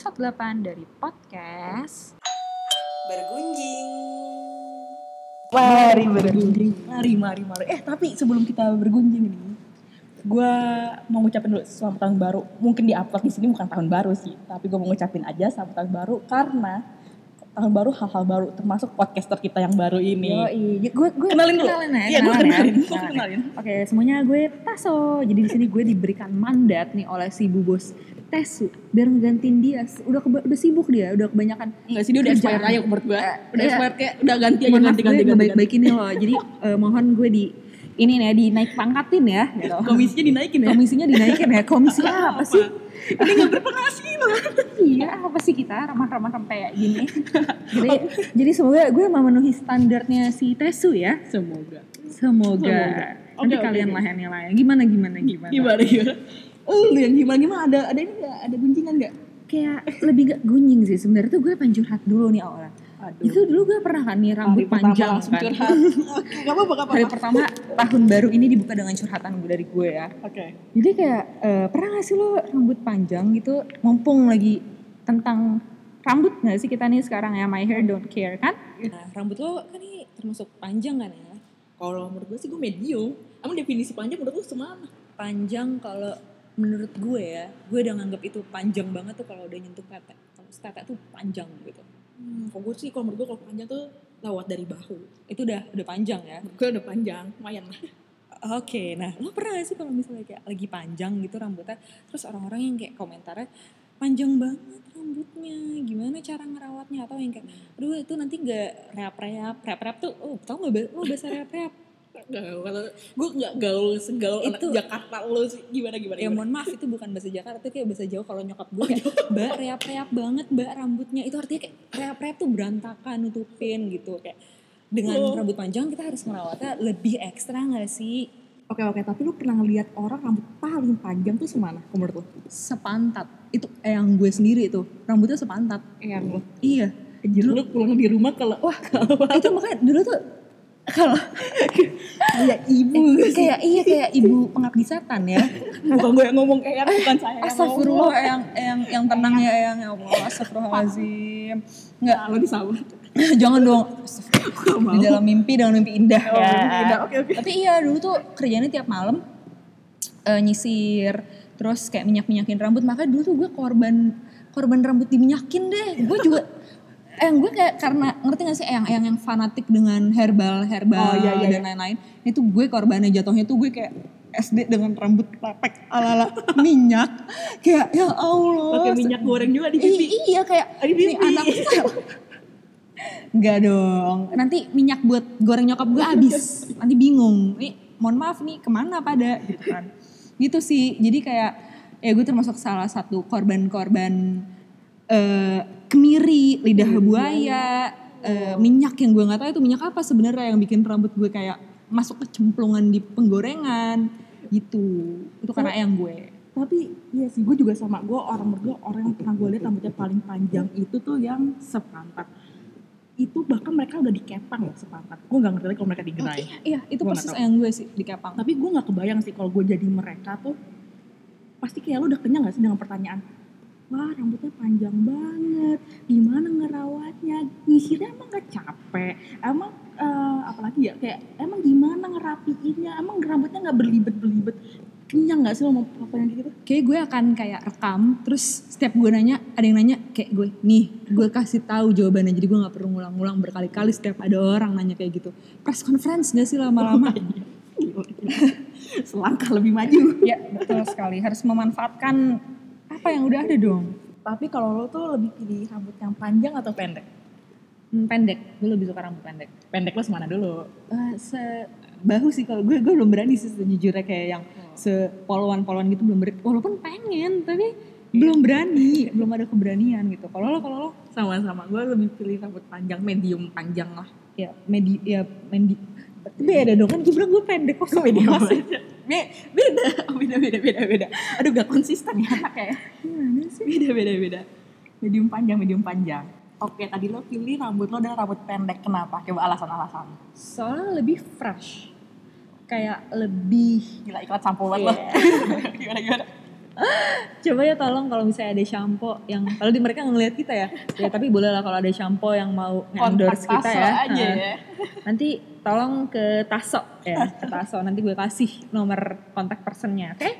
episode 8 dari podcast bergunjing. Mari bergunjing. Mari, mari, mari. Eh, tapi sebelum kita bergunjing nih, gue mau ngucapin dulu selamat tahun baru. Mungkin di upload di sini bukan tahun baru sih, tapi gue mau ngucapin aja selamat tahun baru karena tahun baru hal-hal baru termasuk podcaster kita yang baru ini. Yoi, gue gue Kenalin dulu. Kenalin ya, Iya, gue kenalin. Ya. kenalin. Oke, semuanya gue Taso. Jadi di sini gue diberikan mandat nih oleh si Bu Bos Tesu biar ngegantiin dia. Udah keba- udah sibuk dia, udah kebanyakan Enggak sih dia udah expired aja menurut gue. Eh, Udah iya. expired kayak udah ganti aja ganti ganti ganti. ngebaik-baikin nih loh. Jadi eh, mohon gue di ini nih ya, dinaik pangkatin ya. Gitu. Komisinya dinaikin ya. Komisinya dinaikin ya. Komisi apa sih? Ini nggak berpenghasilan. iya, apa sih kita ramah-ramah kayak gini. jadi, jadi semoga gue memenuhi standarnya si Tesu ya. Semoga. Semoga. Semoga. Nanti Oke, oke, kalian oke. lah yang nilai. Gimana gimana gimana. Gimana gimana? Lu yang gimana gimana ada ada ini nggak ada gunjingan nggak? Kayak lebih gak gunjing sih sebenarnya tuh gue pengen curhat dulu nih awalnya. Aduh. Itu dulu gue pernah kan nih rambut Hari panjang kan. curhat. Oke, gak apa-apa, gak Hari apa-apa. pertama tahun baru ini dibuka dengan curhatan gue dari gue ya. Oke. Jadi kayak eh, pernah gak sih lo rambut panjang gitu mumpung lagi tentang rambut gak sih kita nih sekarang ya my hair don't care kan? Nah, rambut lo kan ini termasuk panjang kan ya? Kalau menurut gue sih gue medium. Emang definisi panjang menurut lo semana? panjang kalau menurut gue ya gue udah nganggap itu panjang banget tuh kalau udah nyentuh tete kalau tete tuh panjang gitu. Hmm, kalau gue sih kalau menurut gue kalau panjang tuh lewat dari bahu. itu udah udah panjang ya? Gue udah panjang, lumayan lah. oke nah lo pernah gak sih kalau misalnya kayak lagi panjang gitu rambutnya terus orang-orang yang kayak komentarnya panjang banget rambutnya gimana cara ngerawatnya? Atau yang kayak aduh itu nanti gak reap-reap. Reap-reap tuh oh tau gak lo bahasa reap-reap Gak, kalau gue gak gaul segaul anak Itu- Jakarta lo sih gimana gimana. ya gimana? mohon maaf itu bukan bahasa Jakarta itu kayak bahasa Jawa kalau nyokap gue kayak mbak reap-reap banget mbak rambutnya itu artinya kayak reap-reap tuh berantakan nutupin gitu kayak dengan Oh. rambut panjang kita harus ngerawatnya lebih ekstra gak sih Oke oke, tapi lu pernah ngeliat orang rambut paling panjang tuh semana menurut lo? Sepantat. Itu yang gue sendiri itu. Rambutnya sepantat. Eyang lo. Iya. Anjir lu pulang di rumah kalau wah kalau itu makanya dulu tuh kalau kayak ibu Eh, kayak iya kayak ibu pengabdi setan ya. bukan gue yang ngomong kayak bukan saya yang Astagfirullah yang yang yang tenang ya yang ya Allah astagfirullahalazim. Enggak, ngomong. lo disabar jangan dong. Di dalam mimpi dengan mimpi indah Oh, ya. mimpi indah. Tapi iya dulu tuh kerjanya tiap malam eh, nyisir terus kayak minyak-minyakin rambut makanya dulu tuh gue korban korban rambut diminyakin deh. Gue juga eh gue kayak karena ngerti gak sih yang yang yang fanatik dengan herbal herbal Oh, iya, iya, dan lain-lain itu gue korbannya jatuhnya tuh gue kayak SD dengan rambut lepek ala-ala minyak kayak ya Allah pakai minyak goreng juga di I- pipi iya kayak Di pipi. nih anak Enggak dong. Nanti minyak buat goreng nyokap gue habis. Nanti bingung. Nih, mohon maaf nih ke mana pada gitu kan. Gitu sih. Jadi kayak ya gue termasuk salah satu korban-korban eh, kemiri, lidah buaya, eh, minyak yang gue nggak tahu itu minyak apa sebenarnya yang bikin rambut gue kayak masuk ke cemplungan di penggorengan gitu. Itu karena yang gue. tapi iya sih gue juga sama. Gue orang berdua orang yang pernah gue lihat rambutnya paling panjang itu tuh yang sepantat. Itu bahkan mereka udah dikepang ya sepantat. Gue nggak ngerti lagi kalau mereka digerai Iya, itu Gua persis yang gue sih di Kepang. tapi gue nggak kebayang sih kalau gue jadi mereka tuh pasti kayak lu udah kenyang gak sih dengan pertanyaan wah rambutnya panjang banget. Gimana ngerawatnya? Nyisirnya emang gak capek. Emang eh, apalagi ya kayak emang gimana ngerapiinnya? Emang rambutnya nggak berlibet berlibet kenyang gak sih lo mau pertanyaan gitu? Kayak gue akan kayak rekam terus setiap gue nanya ada yang nanya kayak gue nih gue kasih tahu jawabannya. Jadi gue nggak perlu ngulang-ngulang berkali-kali setiap ada orang nanya kayak gitu. Press conference gak sih lama-lama? Selangkah lebih maju. Ya betul sekali. Harus memanfaatkan apa yang udah ada dong? Tapi kalau lo tuh lebih pilih rambut yang panjang atau pendek? Hmm, pendek. Gue lebih suka rambut pendek. Pendek lo semana dulu? Eh, se bahu sih kalau gue gue belum berani sih sejujurnya kayak yang sepoluan-poluan gitu belum berani walaupun pengen tapi belum berani belum ada keberanian gitu. Kalau lo kalau lo? Sama-sama. Gue lebih pilih rambut panjang medium panjang lah. Ya medi ya medi beda dong kan gue bilang gue pendek kok medium Mas. Be- beda. Beda beda beda beda. Aduh gak konsisten ya. Anak ya? Gimana sih? Beda beda beda. Medium panjang medium panjang. Oke tadi lo pilih rambut lo dan rambut pendek. Kenapa? Coba alasan alasan soalnya lebih fresh. Kayak lebih gila iklan sampo banget lo. Iya. gimana gimana Coba ya tolong kalau misalnya ada shampoo yang kalau di mereka ngelihat kita ya. Ya tapi boleh lah kalau ada shampoo yang mau endorse kita ya. aja Nah, ya. Nanti tolong ke Taso ya, ke Taso nanti gue kasih nomor kontak personnya, oke?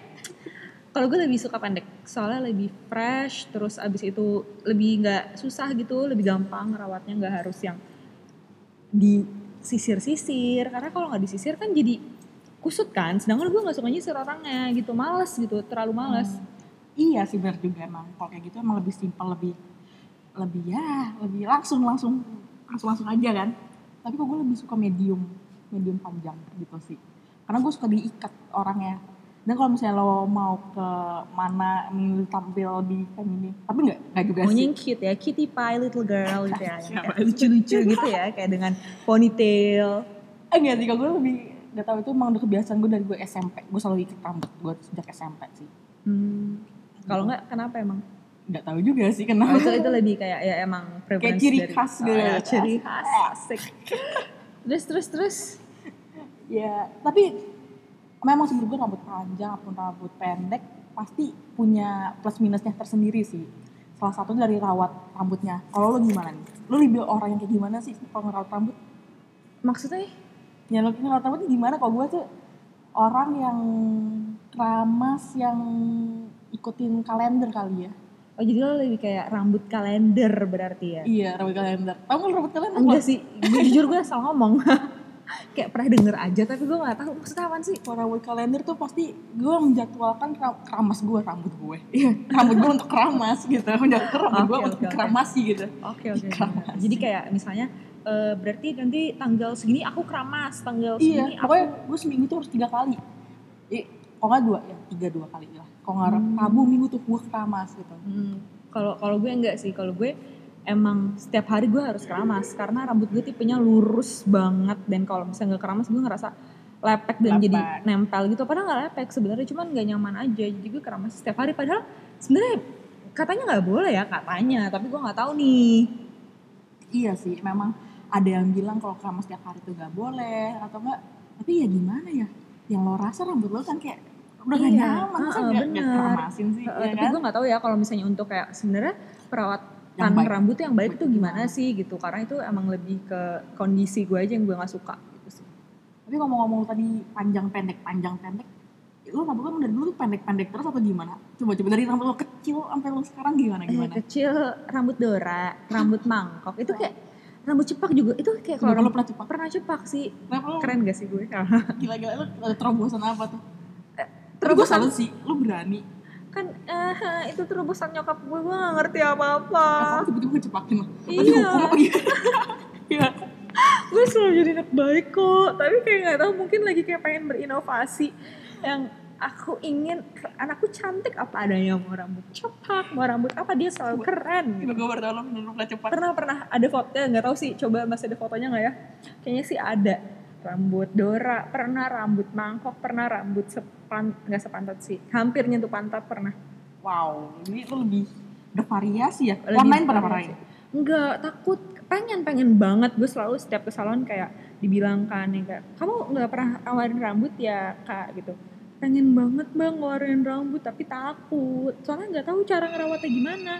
Kalau gue lebih suka pendek, soalnya lebih fresh, terus abis itu lebih nggak susah gitu, lebih gampang rawatnya nggak harus yang disisir-sisir. Karena kalau nggak disisir kan jadi kusut kan, sedangkan gue nggak suka nyisir orangnya gitu, males gitu, terlalu males. Iya sih benar juga emang. Kalau kayak gitu emang lebih simpel, lebih lebih ya, lebih langsung langsung langsung langsung aja kan. Tapi kok gue lebih suka medium, medium panjang gitu sih. Karena gue suka diikat orangnya. Dan kalau misalnya lo mau ke mana ingin tampil lebih feminin, tapi nggak nggak juga Maunya sih. yang cute ya, cutie pie little girl gitu ya, yang Siapa kayak lucu-lucu gitu ya, kayak dengan ponytail. Eh, enggak sih, kalau gue lebih nggak tahu itu emang udah kebiasaan gue dari gue SMP. Gue selalu ikat rambut gue sejak SMP sih. Hmm. Kalau nggak kenapa emang? Nggak tahu juga sih Oh, kenapa. itu itu lebih kayak ya emang preference ciri dari- khas oh, gitu. ya, ciri khas. Asik. terus terus terus. Ya, tapi memang sih menurut gue rambut panjang ataupun rambut pendek pasti punya plus minusnya tersendiri sih. Salah satu dari rawat rambutnya. Kalau lo gimana nih? Lo lebih orang yang kayak gimana sih kalau ngerawat rambut? Maksudnya? Ya lo ngerawat rambut gimana? Kalau gue tuh orang yang keramas yang ikutin kalender kali ya. Oh jadi lo lebih kayak rambut kalender berarti ya? Iya, rambut kalender. Lo rambut kalender? Enggak sih, gue jujur gue asal ngomong. kayak pernah denger aja tapi gue nggak tahu maksudnya apaan sih. Kalau rambut kalender tuh pasti gue menjadwalkan ra- keramas gue rambut gue. Iya, rambut gue untuk keramas gitu. Menjadwalkan rambut gue Oke, untuk oke, oke. keramasi gitu. Oke oke. Keramas. bener. Jadi kayak misalnya eh, berarti nanti tanggal segini aku keramas, tanggal Iya, segini aku pokoknya gue seminggu tuh harus tiga kali. Eh, kalau nggak dua, ya tiga dua kali lah. Kalau nggak Hmm. Rabu minggu tuh gue keramas gitu. Hmm, kalau kalau gue enggak sih kalau gue emang setiap hari gue harus keramas karena rambut gue tipenya lurus banget dan kalau misalnya nggak keramas gue ngerasa lepek dan Lepek. jadi nempel gitu padahal nggak lepek sebenarnya cuman nggak nyaman aja jadi gue keramas setiap hari padahal sebenarnya katanya nggak boleh ya katanya tapi gue nggak tahu nih Iya sih, memang ada yang bilang kalau keramas tiap hari tuh nggak boleh atau enggak. Tapi ya gimana ya? Yang lo rasa rambut lo kan kayak udah gak Iya, nyaman, masa heeh, nggak nggak bener. keramasin sih? Eh, ya tapi kan? gue nggak tahu ya kalau misalnya untuk kayak sebenarnya perawatan Yang rambut yang baik itu gimana sih gitu karena itu emang lebih ke kondisi gue aja yang gue nggak suka gitu sih Tapi ngomong-ngomong tadi panjang pendek, panjang pendek, lo rambut lo dari dulu tuh pendek-pendek terus atau gimana? Coba coba dari rambut lo kecil sampai lo sekarang gimana Eh, gimana? kecil rambut dora, rambut mangkok itu kayak rambut cepak juga itu kayak kalau rambut- pernah cepat, pernah cepak sih kenapa keren gak sih gue? gila-gila ada terobosan apa tuh? Gue terobosan salut sih, lo berani. kan eh, itu terobosan nyokap gue gue gak ngerti apa apa kamu tiba-tiba ngecepakin lo. Lo Iya. gimana? Iya. gue selalu jadi anak baik kok tapi kayak nggak tahu mungkin lagi kayak pengen berinovasi yang aku ingin anakku cantik apa adanya mau rambut cepak mau rambut apa dia selalu keren gitu. Gue baru bener pernah cepat. pernah pernah ada foto nggak tahu sih coba masih ada fotonya nggak ya kayaknya sih ada rambut Dora pernah rambut mangkok pernah rambut sepan nggak sepantat sih hampir nyentuh pantat pernah Wow, ini lo lebih bervariasi ya. Lebih Online pernah pernah Enggak, takut. Pengen, pengen banget. Gue selalu setiap ke salon kayak dibilang kan, yang kayak, kamu nggak pernah awarin rambut ya kak gitu. Pengen banget bang ngeluarin rambut tapi takut. Soalnya nggak tahu cara ngerawatnya gimana.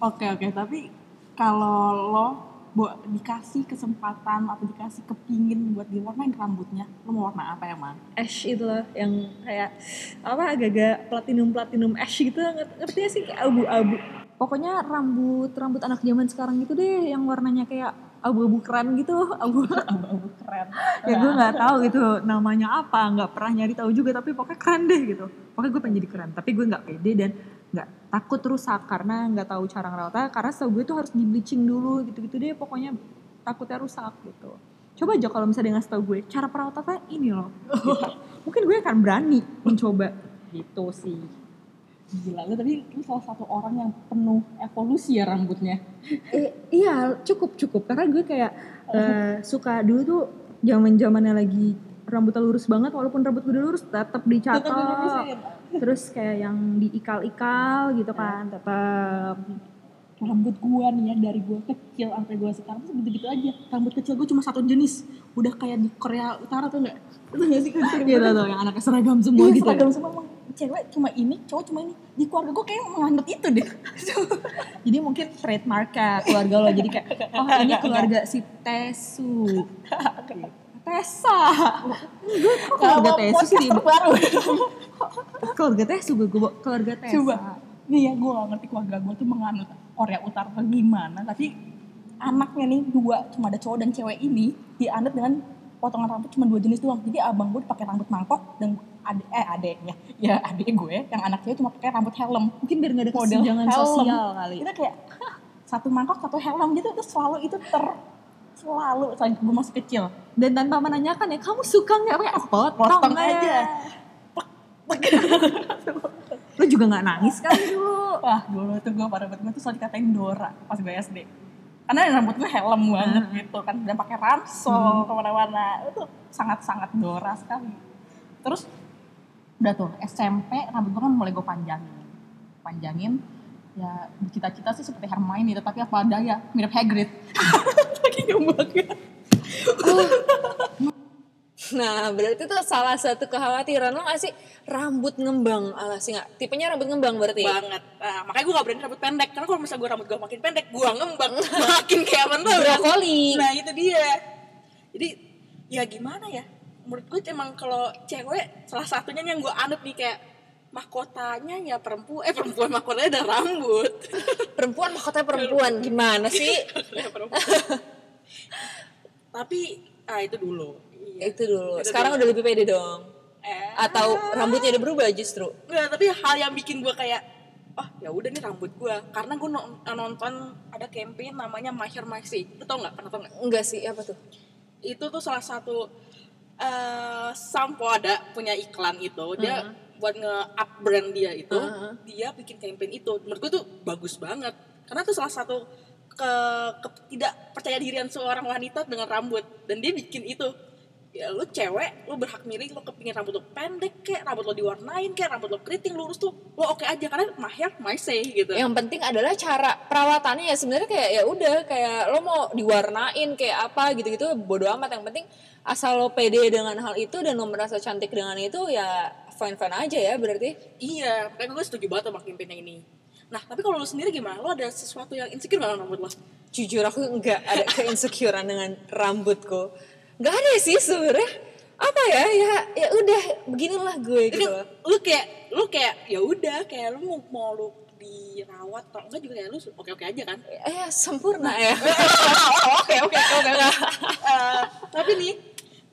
Oke oke, tapi kalau lo buat dikasih kesempatan atau dikasih kepingin buat diwarnain rambutnya, lo mau warna apa emang? Ash itu loh, yang kayak apa agak-agak platinum platinum ash gitu. Ngerti, ngerti gak sih kayak abu-abu. Pokoknya rambut rambut anak zaman sekarang gitu deh, yang warnanya kayak abu-abu keren gitu, abu Abu-abu keren. ya gue nggak tahu itu namanya apa nggak pernah nyari tahu juga tapi pokoknya keren deh gitu. Pokoknya gue pengen jadi keren tapi gue nggak pede dan nggak takut rusak karena nggak tahu cara ngerawatnya karena setahu gue tuh harus di bleaching dulu gitu-gitu deh pokoknya takutnya rusak gitu. Coba aja kalau misalnya ngasih tahu gue cara perawatannya ini loh. Gitu. mungkin gue akan berani mencoba. Gitu sih Gila, lo tadi lo salah satu orang yang penuh evolusi ya rambutnya. Eh, iya cukup cukup karena gue kayak eh, suka dulu tuh zaman zamannya lagi rambutnya lurus banget walaupun rambut gue udah lurus tetap dicatok terus kayak yang diikal-ikal gitu kan tetap Rambut gua nih ya dari gua kecil sampai gua sekarang tuh gitu-gitu aja. Rambut kecil gua cuma satu jenis. Udah kayak di Korea Utara tuh enggak? Itu enggak sih kan? gitu tuh yang anaknya seragam semua Iya, gitu seragam semua cewek cuma ini cowok cuma ini di keluarga gue kayak menganut itu deh Jadi mungkin trademarknya keluarga lo. Jadi kayak, oh ini keluarga si Tesu. Tesa. Gue kok keluarga Tesu sih? terbaru Keluarga Tesu gue, gue keluarga Tesa. coba nih ya gue gak ngerti keluarga gue tuh menganut Korea Utara atau gimana tapi anaknya nih dua cuma ada cowok dan cewek ini dianut dengan potongan rambut cuma dua jenis doang jadi abang gue pakai rambut mangkok dan ade, eh adeknya. Ya adek gue yang anak cewek cuma pakai rambut helm. Mungkin biar gak ada Model helm. sosial kali. kita kayak satu mangkok satu helm gitu. Terus selalu itu ter selalu saat gue masih kecil. Dan tanpa menanyakan ya, kamu suka nggak pakai potong, Potong aja. Lo juga nggak nangis kan dulu? wah dulu tuh gue pada gue tuh selalu dikatain Dora pas gue SD karena rambut gue helm banget gitu kan dan pakai ransel ke mana-mana. Itu sangat-sangat Dora sekali. Terus udah tuh SMP rambut gue kan mulai gue panjangin. Panjangin ya cita-cita sih seperti Hermione tapi apa daya mirip Hagrid. Lagi banget Nah, berarti tuh salah satu kekhawatiran lo gak sih? Rambut ngembang ala sih nggak? Tipenya rambut ngembang berarti. banget. Nah, makanya gue gak berani rambut pendek karena kalau misalnya gue rambut gue makin pendek gue ngembang. Makin kayak apa tuh? Brokoli. nah itu dia. Jadi ya gimana ya menurut gue emang kalau cewek salah satunya yang gue anut nih kayak mahkotanya ya perempuan eh perempuan mahkotanya ada rambut Perempuan mahkota perempuan gimana sih? Tapi ah itu dulu iya. Itu dulu. Sekarang udah lebih pede dong. eh, Atau rambutnya udah berubah justru. Nggak, tapi hal yang bikin gue kayak oh ya udah nih rambut gue karena gue nonton ada campaign namanya My Say lu tau nggak pernah tau nggak Enggak sih, apa tuh? itu tuh salah satu eh sampo ada punya iklan itu dia buat nge-up brand dia itu Uh-huh. dia bikin campaign itu. Menurut gue tuh bagus banget. Karena tuh salah satu ke, ke- tidak percaya dirian seorang wanita dengan rambut dan dia bikin itu ya lu cewek lu berhak milih lu kepingin rambut lu pendek kayak rambut lu diwarnain kayak rambut lu keriting lurus tuh lu oke aja karena my hair my say gitu. Yang penting adalah cara perawatannya ya sebenarnya kayak ya udah kayak lo mau diwarnain kayak apa gitu-gitu bodo amat. Yang penting asal lo pede dengan hal itu dan lo merasa cantik dengan itu ya fine fine aja ya berarti. Iya makanya gue setuju banget sama campaign yang ini. Nah tapi kalau lu sendiri gimana? Lu ada sesuatu yang insecure gak rambut lo jujur aku nggak ada keinsecurean dengan rambutku nggak ada sih sebenarnya. Apa ya? Ya ya udah beginilah gue Jadi gitu loh. lu kayak lu kayak ya udah kayak lu mau mau lu dirawat atau enggak juga kayak lu oke oke aja kan? Eh sempurna ya. Oke oke oke Eh, tapi nih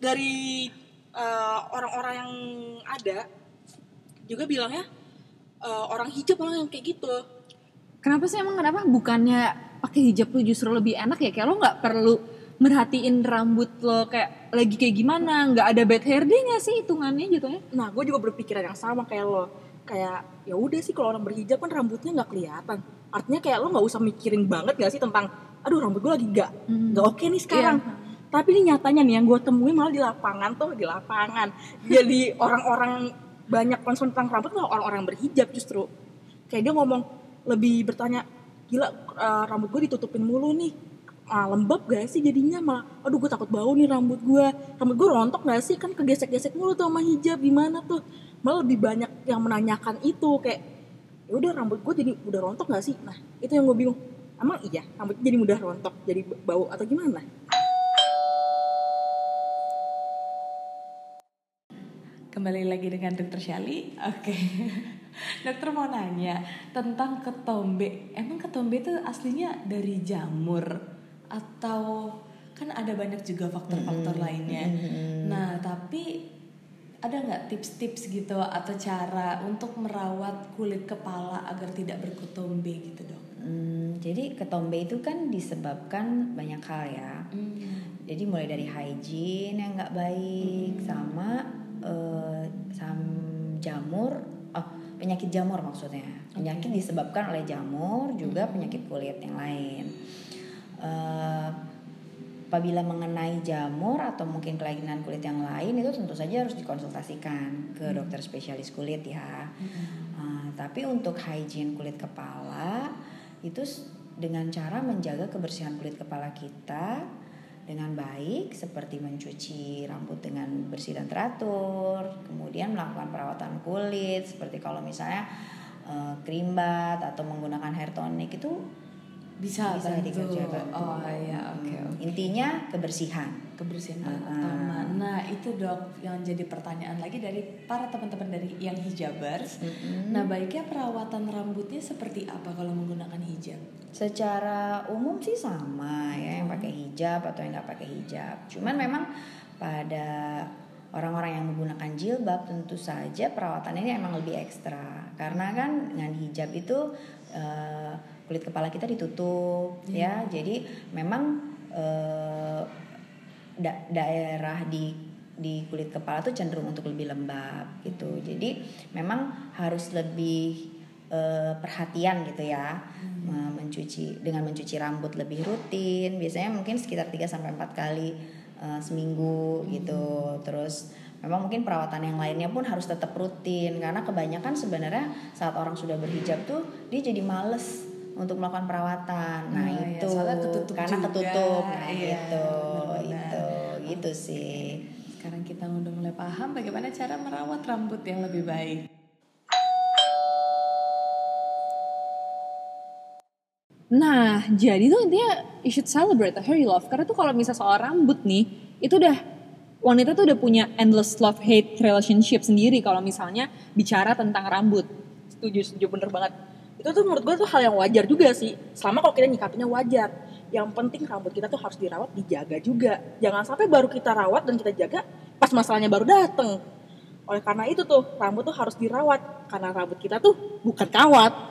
dari eh, orang-orang yang ada juga bilangnya eh, orang hijab malah yang kayak gitu. Kenapa sih emang kenapa? Bukannya pakai hijab tuh justru lebih enak ya? Kayak lo nggak perlu merhatiin rambut lo kayak lagi kayak gimana, nggak ada bad hair day nggak sih hitungannya gitu ya? nah gue juga berpikiran yang sama kayak lo. Kayak ya udah sih kalau orang berhijab kan rambutnya nggak kelihatan. Artinya kayak lo nggak usah mikirin banget gak sih tentang aduh rambut gue lagi nggak nggak oke nih sekarang. Tapi ini nyatanya nih yang gue temuin malah di lapangan tuh di lapangan. Jadi orang-orang banyak concern tentang rambut malah orang-orang berhijab justru. Kayak dia ngomong lebih bertanya gila eh, rambut gue ditutupin mulu nih ah, lembab gak sih jadinya? Malah aduh gue takut bau nih rambut gue rambut gue rontok gak sih? Kan kegesek-gesek mulu tuh sama hijab gimana tuh? Malah lebih banyak yang menanyakan itu kayak ya udah rambut gue jadi udah rontok gak sih? Nah itu yang gue bingung. Emang iya rambutnya jadi mudah rontok jadi bau atau gimana? Kembali lagi dengan Dokter Shali. Oke. Dokter mau nanya tentang ketombe. Emang ketombe itu aslinya dari jamur atau kan ada banyak juga faktor-faktor lainnya. Nah, tapi ada nggak tips-tips gitu atau cara untuk merawat kulit kepala agar tidak berketombe gitu dok? Hmm, jadi ketombe itu kan disebabkan banyak hal ya. Jadi mulai dari hygiene yang nggak baik sama eh, sam- jamur, oh penyakit jamur maksudnya. Penyakit disebabkan oleh jamur juga penyakit kulit yang lain. Eh, apabila mengenai jamur atau mungkin kelainan kulit yang lain itu tentu saja harus dikonsultasikan ke dokter spesialis kulit ya. Eh, tapi untuk hygiene kulit kepala itu dengan cara menjaga kebersihan kulit kepala kita dengan baik seperti mencuci rambut dengan bersih dan teratur, kemudian melakukan perawatan kulit seperti kalau misalnya eh, krim bath atau menggunakan hair tonic itu bisa, bisa bantu. dikerjakan. Oh iya, oke Hmm, oke. Intinya kebersihan. kebersihan Ah, utama. ah. Nah itu dok yang jadi pertanyaan lagi dari para teman-teman dari yang hijabers. Mm-mm. Nah baiknya perawatan rambutnya seperti apa kalau menggunakan hijab? Secara umum sih sama ya yang pakai hijab atau yang nggak pakai hijab. Cuman memang pada orang-orang yang menggunakan jilbab tentu saja perawatannya ini emang lebih ekstra karena kan dengan hijab itu eh, kulit kepala kita ditutup ya. Jadi memang eh, da- daerah di di kulit kepala tuh cenderung untuk lebih lembab gitu. Jadi memang harus lebih eh, perhatian gitu ya eh, mencuci dengan mencuci rambut lebih rutin. Biasanya mungkin sekitar 3 sampai 4 kali eh, seminggu gitu. Terus memang mungkin perawatan yang lainnya pun harus tetap rutin karena kebanyakan sebenarnya saat orang sudah berhijab tuh dia jadi males untuk melakukan perawatan. Nah, Nah, ya, itu soalnya ketutup karena juga. ketutup. Nah, Iya, itu itu gitu sih. Sekarang kita udah mulai paham bagaimana cara merawat rambut yang lebih baik. Nah, jadi tuh intinya you should celebrate the hair you love. Karena tuh kalau misalnya soal rambut nih, itu udah wanita tuh udah punya endless love hate relationship sendiri kalau misalnya bicara tentang rambut. setuju setuju bener banget itu tuh menurut gue tuh hal yang wajar juga sih. Selama kalau kita nyikapinya wajar. Yang penting rambut kita tuh harus dirawat dijaga juga. Jangan sampai baru kita rawat dan kita jaga pas masalahnya baru dateng. Oleh karena itu tuh rambut tuh harus dirawat. Karena rambut kita tuh bukan kawat